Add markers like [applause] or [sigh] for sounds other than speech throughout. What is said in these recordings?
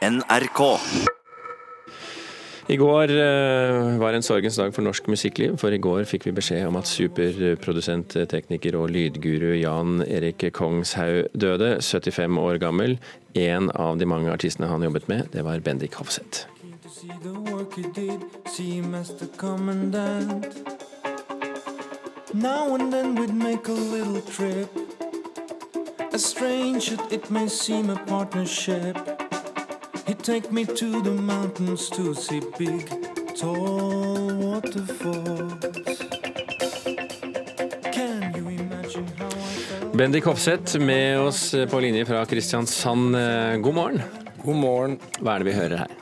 NRK. I går eh, var en sorgens dag for norsk musikkliv, for i går fikk vi beskjed om at superprodusent, tekniker og lydguru Jan Erik Kongshaug døde, 75 år gammel. En av de mange artistene han jobbet med, det var Bendik Hofseth. Now and then we'd make a little trip. As strange it may seem, a partnership. He'd take me to the mountains to see big, tall waterfalls. Can you imagine how I felt? Bendik Hofseth med oss på linje fra Kristiansand. Eh, God morgen. God morgen. Hva er det vi hører her?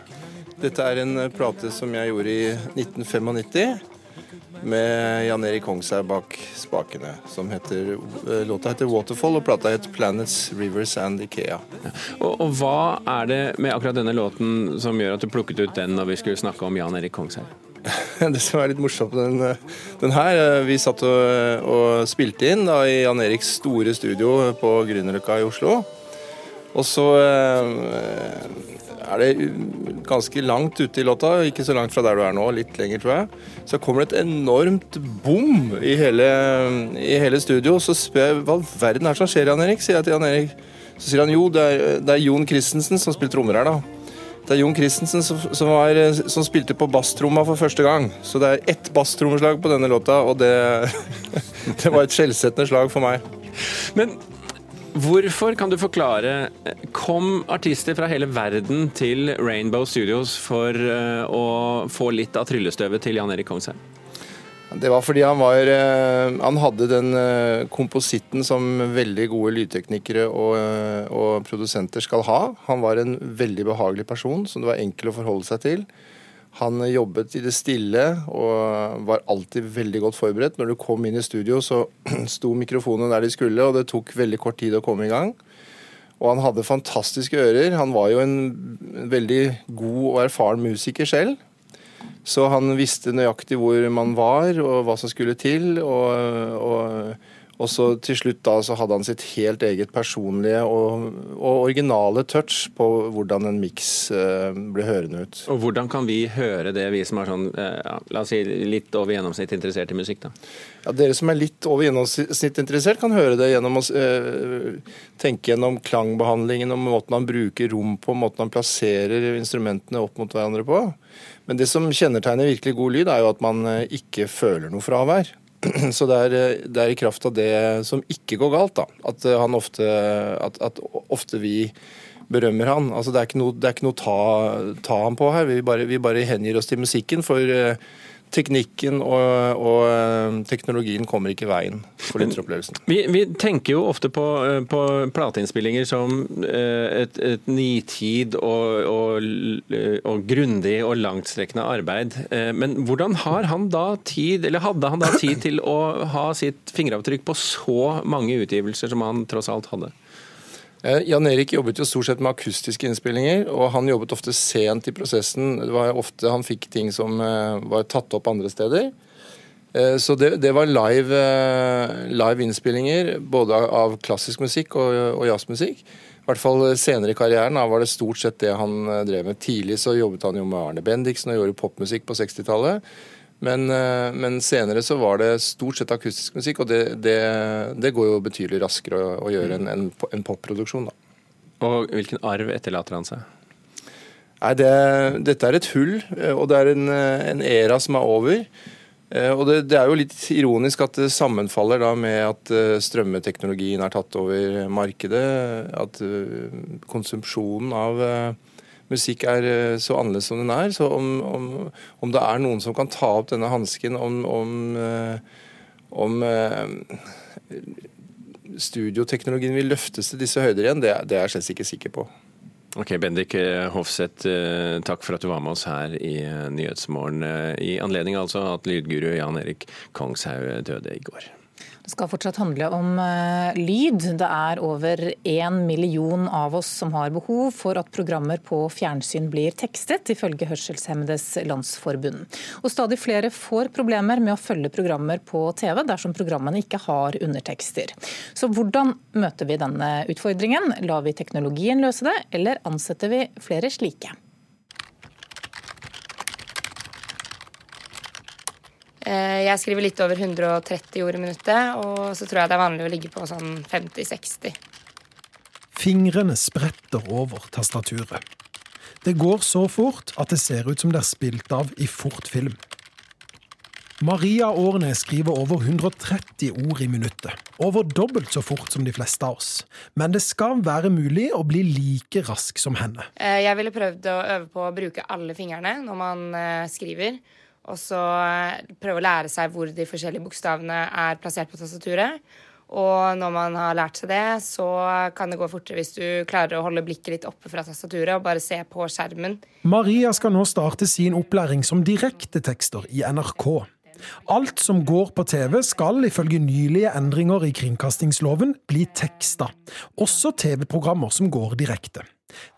Dette er en eh, plate som jeg gjorde i 1995 med Jan Erik Kongshaug bak spakene. Som heter, eh, låta heter 'Waterfall', og plata heter 'Planets, Rivers and Ikea'. Og, og hva er det med akkurat denne låten som gjør at du plukket ut den når vi skulle snakke om Jan Erik Kongshaug? [laughs] Det som er litt morsomt med den, eh, den her eh, Vi satt og, og spilte inn da, i Jan Eriks store studio på Grünerløkka i Oslo. Og så eh, er det ganske langt ute i låta, ikke så langt fra der du er nå, litt lenger tror jeg. Så kommer det et enormt bom i hele, i hele studio. Så spør jeg hva verden er det som skjer, Jan Erik? sier jeg til Jan Erik. Så sier han jo, det er, det er Jon Christensen som spiller trommer her, da. Det er Jon Christensen som, som, var, som spilte på basstromma for første gang. Så det er ett basstrommeslag på denne låta, og det, [laughs] det var et skjellsettende slag for meg. Men hvorfor, kan du forklare, kom artister fra hele verden til Rainbow Studios for eh, å få litt av tryllestøvet til Jan Erik Kongsheim? Det var fordi han var eh, Han hadde den eh, kompositten som veldig gode lydteknikere og, eh, og produsenter skal ha. Han var en veldig behagelig person som det var enkel å forholde seg til. Han jobbet i det stille og var alltid veldig godt forberedt. Når du kom inn i studio, så [clears throat] sto mikrofonene der de skulle, og det tok veldig kort tid å komme i gang. Og han hadde fantastiske ører. Han var jo en veldig god og erfaren musiker selv. Så han visste nøyaktig hvor man var og hva som skulle til. Og, og, og så til slutt da så hadde han sitt helt eget personlige og, og originale touch på hvordan en miks eh, ble hørende ut. Og hvordan kan vi høre det, vi som er sånn, eh, la oss si litt over gjennomsnitt interessert i musikk, da? Ja, Dere som er litt over gjennomsnitt interessert, kan høre det gjennom å eh, tenke gjennom klangbehandlingen og måten han bruker rom på, måten han plasserer instrumentene opp mot hverandre på. Men det som kjennetegner virkelig god lyd, er jo at man eh, ikke føler noe fravær. [clears throat] Så det er, det er i kraft av det som ikke går galt, da. At, eh, ofte, at, at ofte vi berømmer han. Altså Det er ikke noe, å ta, ta han på her. Vi bare, vi bare hengir oss til musikken. For eh, teknikken og, og eh, teknologien kommer ikke i veien for lytteropplevelsen. Vi, vi tenker jo ofte på, eh, på plateinnspillinger som eh, et, et nitid og, og, og grundig og langtstrekkende arbeid. Men hvordan har han da tid, eller hadde han da tid til å ha sitt fingeravtrykk på så mange utgivelser som han tross alt hadde? Eh, Jan Erik jobbet jo stort sett med akustiske innspillinger, og han jobbet ofte sent i prosessen. Det var ofte Han fikk ting som eh, var tatt opp andre steder. Eh, Så det, det var live, live innspillinger både av- klassisk musikk og, og jazzmusikk. I hvert fall senere i karrieren var det stort sett det han drev med. Tidlig så jobbet han jo med Arne Bendiksen og gjorde popmusikk på 60-tallet. Men, eh, men senere så var det stort sett akustisk musikk, og det, det, det går jo betydelig raskere å, å gjøre enn en, en popproduksjon, da. Og hvilken arv etterlater han seg? Nei, det, dette er et hull, eh, og det er en, eh, en era som er over. Og det, det er jo litt ironisk at det sammenfaller da med at strømmeteknologien er tatt over markedet. At konsumsjonen av musikk er eh, så annerledes som den er. Så om, om, om det er noen som kan ta opp denne hansken om, om, eh, eh, studioteknologien vil løftes til disse høyder igjen, det, det er jeg slett ikke sikker på. Ok, Bendik Hofseth, takk for at du var med oss her i Nyhetsmorgen. I anledning altså at lydguru Jan Erik Kongshaug døde i går. Skal fortsatt handle om uh, lyd. Det er over én million av oss som har behov for at programmer på fjernsyn blir tekstet, ifølge Hørselshemmedes Landsforbund. Og stadig flere får problemer med å følge programmer på TV dersom programmene ikke har undertekster. Så hvordan møter vi denne utfordringen? Lar vi teknologien løse det, eller ansetter vi flere slike? Jeg skriver litt over 130 ord i minuttet, og så tror jeg det er vanlig å ligge på sånn 50-60. Fingrene spretter over tastaturet. Det går så fort at det ser ut som det er spilt av i fort film. Maria Årnes skriver over 130 ord i minuttet. Over dobbelt så fort som de fleste av oss. Men det skal være mulig å bli like rask som henne. Eh, jeg ville prøvd å øve på å bruke alle fingrene når man eh, skriver. Og så eh, prøve å lære seg hvor de forskjellige bokstavene er plassert på tastaturet. Og når man har lært seg det, så kan det gå fortere hvis du klarer å holde blikket litt oppe fra tastaturet og bare se på skjermen. Maria skal nå starte sin opplæring som direktetekster i NRK. Alt som går på TV skal ifølge nylige endringer i kringkastingsloven bli teksta, også TV-programmer som går direkte.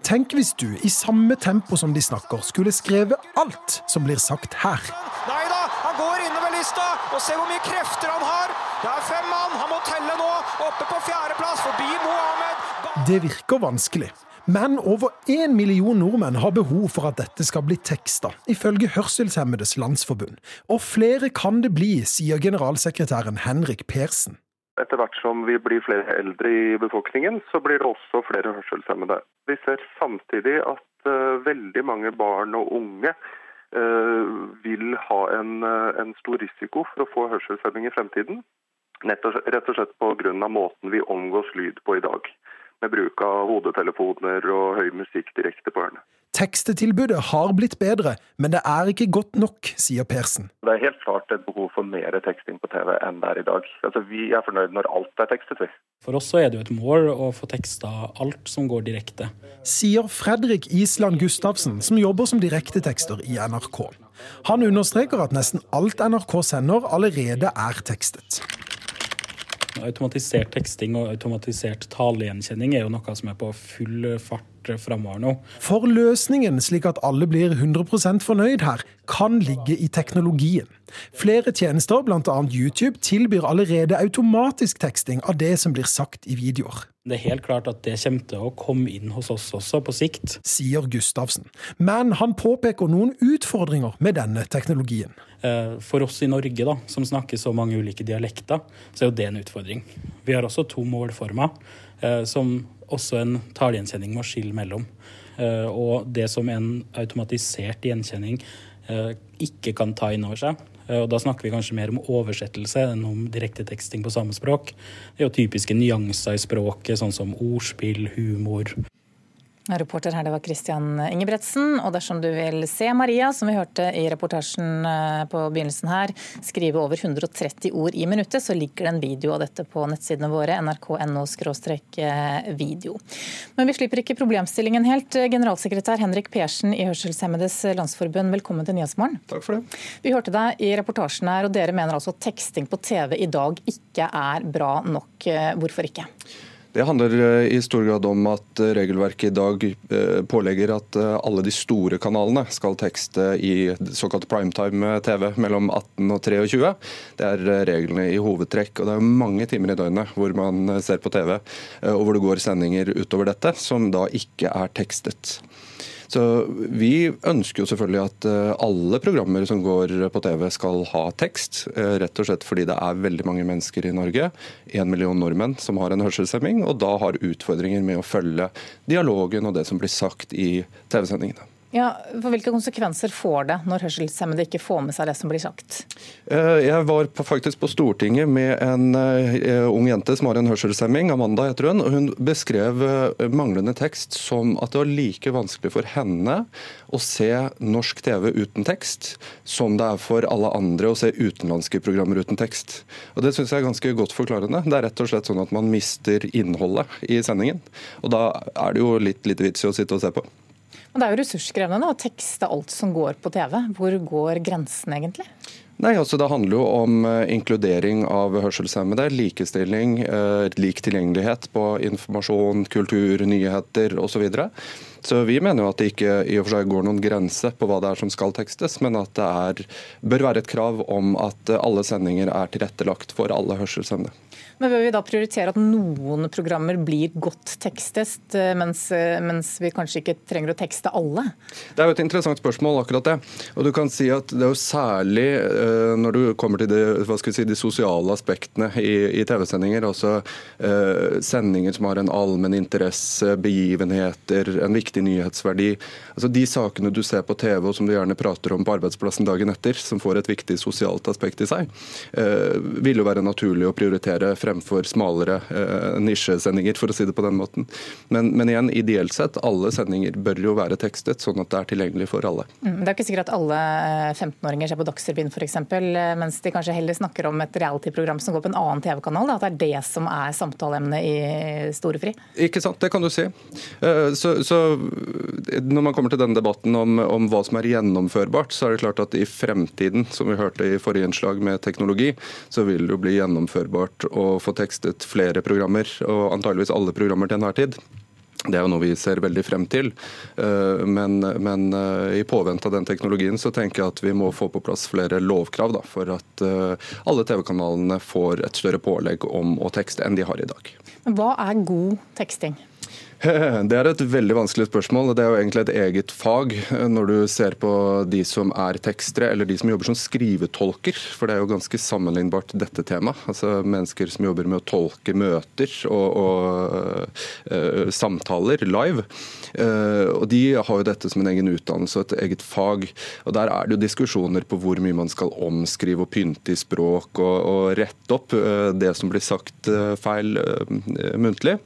Tenk hvis du, i samme tempo som de snakker, skulle skrevet alt som blir sagt her. Nei da, han går innover lista, og se hvor mye krefter han har! Det er fem mann, han må telle nå! Oppe på fjerdeplass, forbi Mohammed. Det virker vanskelig. Men over én million nordmenn har behov for at dette skal bli teksta, ifølge Hørselshemmedes Landsforbund. Og flere kan det bli, sier generalsekretæren Henrik Persen. Etter hvert som vi blir flere eldre i befolkningen, så blir det også flere hørselshemmede. Vi ser samtidig at uh, veldig mange barn og unge uh, vil ha en, uh, en, stor risiko for å få hørselshemming i fremtiden. Nett og, rett og slett pga. måten vi omgås lyd på i dag. Med bruk av hodetelefoner og høy musikk direkte på ørene. Tekstetilbudet har blitt bedre, men det er ikke godt nok, sier Persen. Det er helt klart et behov for mer teksting på TV enn det er i dag. Altså, vi er fornøyd når alt er tekstet. For oss er det jo et mål å få teksta alt som går direkte. Sier Fredrik Island Gustavsen, som jobber som direktetekster i NRK. Han understreker at nesten alt NRK sender allerede er tekstet. Automatisert teksting og automatisert talegjenkjenning er jo noe som er på full fart framover nå. For løsningen, slik at alle blir 100% fornøyd her, kan ligge i teknologien. Flere tjenester, bl.a. YouTube, tilbyr allerede automatisk teksting av det som blir sagt i videoer. Det er helt klart at det kommer til å komme inn hos oss også, på sikt. Sier Gustavsen. Men han påpeker noen utfordringer med denne teknologien. Eh, for oss i Norge, da, som snakker så mange ulike dialekter, så er jo det en utfordring. Vi har også to målformer, eh, som også en talegjenkjenning må skille mellom. Eh, og det som en automatisert gjenkjenning ikke kan ta inn over seg, og Da snakker vi kanskje mer om oversettelse enn om direkteteksting på samme språk. Det er jo typiske nyanser i språket, sånn som ordspill, humor, Reporter her, det var Christian Ingebretsen. Og dersom du vil se Maria, som vi hørte i reportasjen eh, på begynnelsen her, skrive over 130 ord i minuttet, så ligger det en video av dette på nettsidene våre, nrk.no eh, video. Men vi slipper ikke problemstillingen helt. Generalsekretær Henrik Persen i Hørselshemmedes Landsforbund, velkommen til Nyhetsmorgen. Takk for det. Vi hørte deg i reportasjen her, og dere mener altså at teksting på TV i dag ikke er bra nok. Eh, hvorfor ikke? Det handler eh, i stor grad om at eh, regelverket i dag eh, pålegger at alle de store kanalene skal tekste i såkalt primetime-TV mellom 18 og 23. Det er reglene i hovedtrekk. og Det er mange timer i døgnet hvor man ser på TV og hvor det går sendinger utover dette som da ikke er tekstet. Så Vi ønsker jo selvfølgelig at eh, alle programmer som går på TV skal ha tekst. Eh, rett og slett fordi det er veldig mange mennesker i Norge, en million nordmenn, som har en hørselshemming, og da har utfordringer med å følge dialogen og det som blir sagt i TV-sendingene. Ja, for Hvilke konsekvenser får det når hørselshemmede ikke får med seg det som blir sagt? Eh, jeg var faktisk på Stortinget med en eh, ung jente som har en hørselshemming, Amanda heter hun. og Hun beskrev eh, manglende tekst som at det var like vanskelig for henne å se norsk TV uten tekst, som det er for alle andre å se utenlandske programmer uten tekst. Og Det syns jeg er ganske godt forklarende. Det er rett og slett sånn at man mister innholdet i sendingen. Og da er det jo litt lite vits i å sitte og se på. Men Det er jo ressurskrevende å tekste alt som går på TV. Hvor går grensen egentlig? Nei, altså Det handler jo om eh, inkludering av hørselshemmede, likestilling, eh, lik tilgjengelighet på informasjon, kultur, nyheter osv. Så, så vi mener jo at det ikke i og for seg går noen grense på hva det er som skal tekstes, men at det er, bør være et krav om at alle sendinger er tilrettelagt for alle hørselshemmede. Men Bør vi da prioritere at noen programmer blir godt tekstet, eh, mens, eh, mens, vi kanskje ikke trenger å tekste alle? Det er jo et interessant spørsmål, akkurat det. Og du kan si at Det er jo særlig når du kommer til de, si, de sosiale aspektene i, i TV-sendinger, altså uh, sendinger som har en allmenn interesse, begivenheter, en viktig nyhetsverdi. Altså De sakene du ser på TV og som du gjerne prater om på arbeidsplassen dagen etter, som får et viktig sosialt aspekt i seg, uh, vil jo være naturlig å prioritere fremfor smalere eh, nisjesendinger, for å si det på den måten. Men, men, igjen, ideelt sett, alle sendinger bør jo være tekstet, sånn at det er tilgjengelig for alle. Mm, det er ikke sikkert at alle 15-åringer eh, ser på Dagsrevyen f.eks., eh, mens de kanskje heller snakker om et reality-program som går på en annen TV-kanal. At det er det som er samtaleemnet i Storefri? Ikke sant, det kan du si. Eh, så, så når man kommer til denne debatten om, om hva som er gjennomførbart, så er det klart at i fremtiden, som vi hørte i forrige innslag med teknologi, så vil det jo bli gjennomførbart å få tekstet flere programmer, og antageligvis alle programmer til enhver tid. Det er jo noe vi ser veldig frem til. Eh, men, men, eh, i påvente av den teknologien så tenker jeg at vi må få på plass flere lovkrav da, for at eh, alle TV-kanalene får et større pålegg om å tekste enn de har i dag. Hva er god teksting? [laughs] Det er et veldig vanskelig spørsmål. Det er jo egentlig et eget fag når du ser på de som er tekstere, eller de som jobber som skrivetolker. For det er jo ganske sammenlignbart dette temaet. Altså Mennesker som jobber med å tolke møter og, og uh, samtaler live. Uh, og De har jo dette som en egen utdannelse og et eget fag. og Der er det jo diskusjoner på hvor mye man skal omskrive og pynte i språk og, og rette opp uh, det som blir sagt feil muntlig.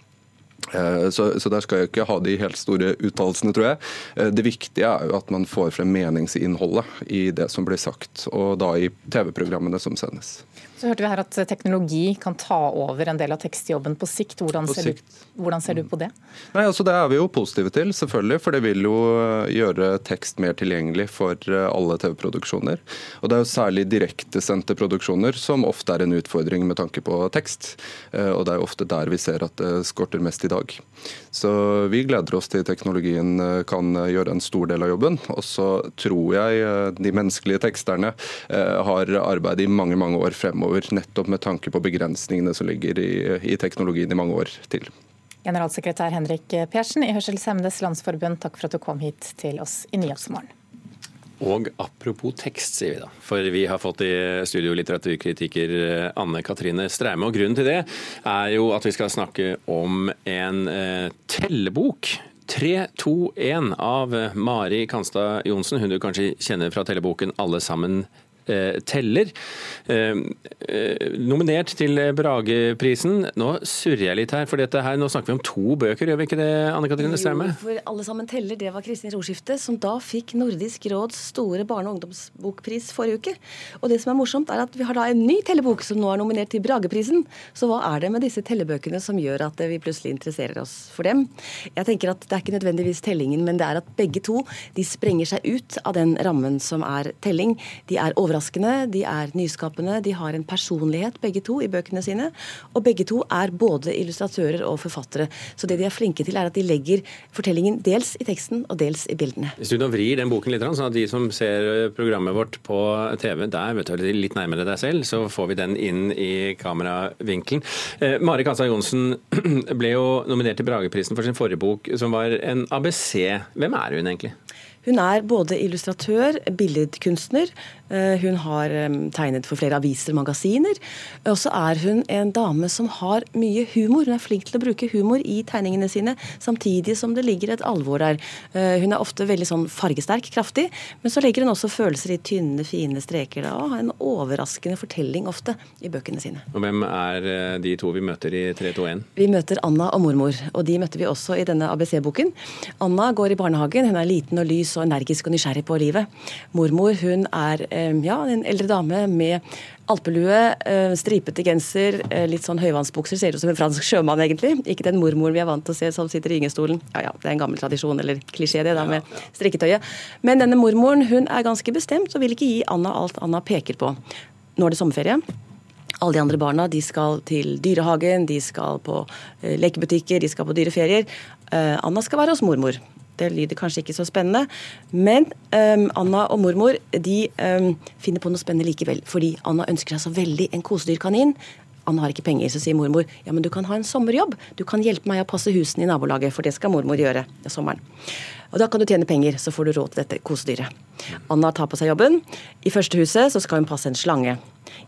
Eh, så, så, Der skal jeg ikke ha de helt store uttalelsene, tror jeg. Eh, det viktige er jo at man får frem meningsinnholdet i det som blir sagt, og da i TV-programmene som sendes. Så hørte vi her at teknologi kan ta over en del av tekstjobben på sikt. Hvordan, på ser, sikt. Du, hvordan ser, Du, på det? Nei, altså Det er vi jo positive til, selvfølgelig. For det vil jo eh, gjøre tekst mer tilgjengelig for alle TV-produksjoner. Og Det er jo særlig direktesendte produksjoner som ofte er en utfordring med tanke på tekst. Og det er jo ofte der vi ser at det skorter mest i dag. Så vi gleder oss til teknologien eh, kan eh, gjøre en stor del av jobben. Og så tror jeg eh, de menneskelige teksterne har arbeid i mange mange år fremover, nettopp med tanke på begrensningene som ligger i, i teknologien i mange år til. Generalsekretær Henrik Persen i Hørselshemmedes Landsforbund, takk for at du kom hit til oss i Nyhetsmorgen. Og apropos tekst, sier vi da. For vi har fått i studio litteraturkritiker eh, Anne Katrine Streime. Og grunnen til det er jo at vi skal snakke om en eh, tellebok. 3-2-1 av Mari Kanstad Johnsen, hun du kanskje kjenner fra telleboken 'Alle sammen teller. Eh, eh, nominert til Brageprisen. Nå surrer jeg litt her, for dette her, nå snakker vi om to bøker, gjør vi ikke det, Anne Katrine Straume? For Alle sammen teller, det var Kristin Roskifte, som da fikk Nordisk råds store barne- og ungdomsbokpris forrige uke. Og det som er morsomt, er at vi har da en ny tellebok som nå er nominert til Brageprisen. Så hva er det med disse tellebøkene som gjør at vi plutselig interesserer oss for dem? Jeg tenker at det er ikke nødvendigvis tellingen, men det er at begge to de sprenger seg ut av den rammen som er telling. De er over overraskende, de er nyskapende, de har en personlighet begge to i bøkene sine. Og begge to er både illustratører og forfattere. Så det de er flinke til, er at de legger fortellingen dels i teksten og dels i bildene. Hvis du nå vrir den boken litt, sånn at de som ser programmet vårt på TV, der vet du, litt nærmere deg selv, så får vi den inn i kameravinkelen. Eh, Mari Kasa Johnsen [clears throat] ble jo nominert til Brageprisen for sin forrige bok, som var en ABC. Hvem er hun egentlig? Hun er både illustratør, billedkunstner, Eh, hun har tegnet for flere aviser og magasiner. Og så er hun en dame som har mye humor. Hun er flink til å bruke humor i tegningene sine, samtidig som det ligger et alvor der. Eh, hun er ofte veldig sånn fargesterk, kraftig, men så legger hun også følelser i tynne, fine streker. Da, og har en overraskende fortelling ofte i bøkene sine. Og Hvem er eh, de to vi møter i 321? Vi møter Anna og mormor, og de møtte vi også i denne ABC-boken. Anna går i barnehagen, hun er liten og lys og energisk og nysgjerrig på livet. Mormor hun er ja, en eldre dame med alpelue, stripete genser, litt sånn høyvannsbukser. Ser ut som en fransk sjømann, egentlig. Ikke den mormoren vi er vant til å se som sitter i gyngestolen. Ja ja, det er en gammel tradisjon, eller klisjé det, da, med strikketøyet. Men denne mormoren hun er ganske bestemt og vil ikke gi Anna alt Anna peker på. Nå er det sommerferie. Alle de andre barna de skal til dyrehagen, de skal på lekebutikker, de skal på dyreferier. Anna skal være hos mormor. Det lyder kanskje ikke så spennende, men um, Anna og mormor de um, finner på noe spennende likevel. Fordi Anna ønsker seg så veldig en kosedyrkanin. Anna har ikke penger, så sier mormor ja, men du kan ha en sommerjobb. Du kan hjelpe meg å passe husene i nabolaget, for det skal mormor gjøre i sommeren. Og Da kan du tjene penger, så får du råd til dette kosedyret. Anna tar på seg jobben. I første huset så skal hun passe en slange.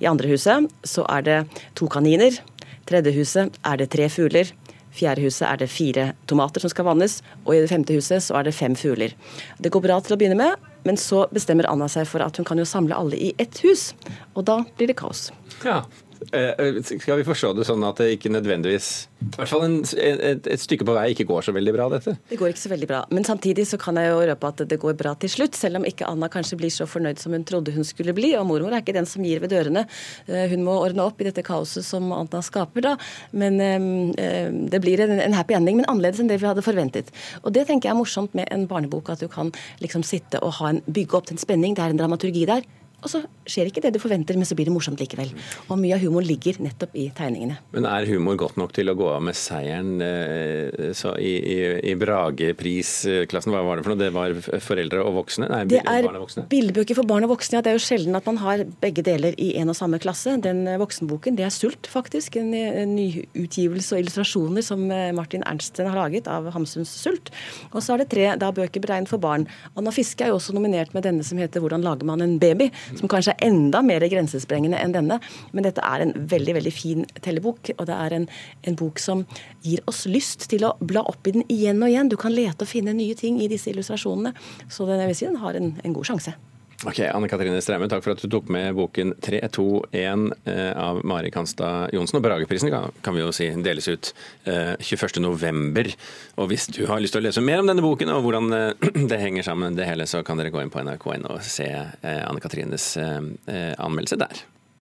I andre huset så er det to kaniner. Tredje huset er det tre fugler. Fjerde huset er det fire tomater som skal vannes. Og i det femte huset så er det fem fugler. Det går bra til å begynne med, men så bestemmer Anna seg for at hun kan jo samle alle i ett hus. Og da blir det kaos. Ja, skal vi forstå det sånn at det ikke nødvendigvis i hvert fall en, et, et, stykke på vei ikke går så veldig bra, dette? Det går ikke så veldig bra. Men samtidig så kan jeg jo røpe at det går bra til slutt. Selv om ikke Anna kanskje blir så fornøyd som hun trodde hun skulle bli. Og mormor er ikke den som gir ved dørene. Eh, hun må ordne opp i dette kaoset som Anna skaper, da. Men det blir en, en happy ending, men annerledes enn det vi hadde forventet. Og det tenker jeg er morsomt med en barnebok, at du kan liksom sitte og en, bygge opp til en spenning. Det er en dramaturgi der og så skjer ikke det du forventer, men så blir det morsomt likevel. Og mye av humoren ligger nettopp i tegningene. Men er humor godt nok til å gå av med seieren eh, i, i, i Brageprisklassen? Hva var det for noe? Det var foreldre og voksne? Nei, det er bildebøker for barn og voksne. Ja, det er jo sjelden at man har begge deler i en og samme klasse. Den eh, voksenboken, det er Sult, faktisk. En, en nyutgivelse og illustrasjoner som eh, Martin Ernsten har laget av Hamsuns Sult. Og så er det tre da bøker beregnet for barn. Anna Fiske er jo også nominert med denne som heter Hvordan lager man en baby? Som kanskje er enda mer grensesprengende enn denne. Men dette er en veldig veldig fin tellebok, og det er en, en bok som gir oss lyst til å bla opp i den igjen og igjen. Du kan lete og finne nye ting i disse illustrasjonene. Så den, jeg vil si, den har en, en god sjanse. Ok, Anne Katrine Straume, takk for at du tok med boken 321 eh, av Mari Kanstad Johnsen. Og Brageprisen kan, vi jo si deles ut 21.11. Eh, og hvis du har lyst til å lese mer om denne boken og hvordan eh, [clears throat] det henger sammen, det hele, så kan dere gå inn på nrk.no og se Anne Katrines anmeldelse der.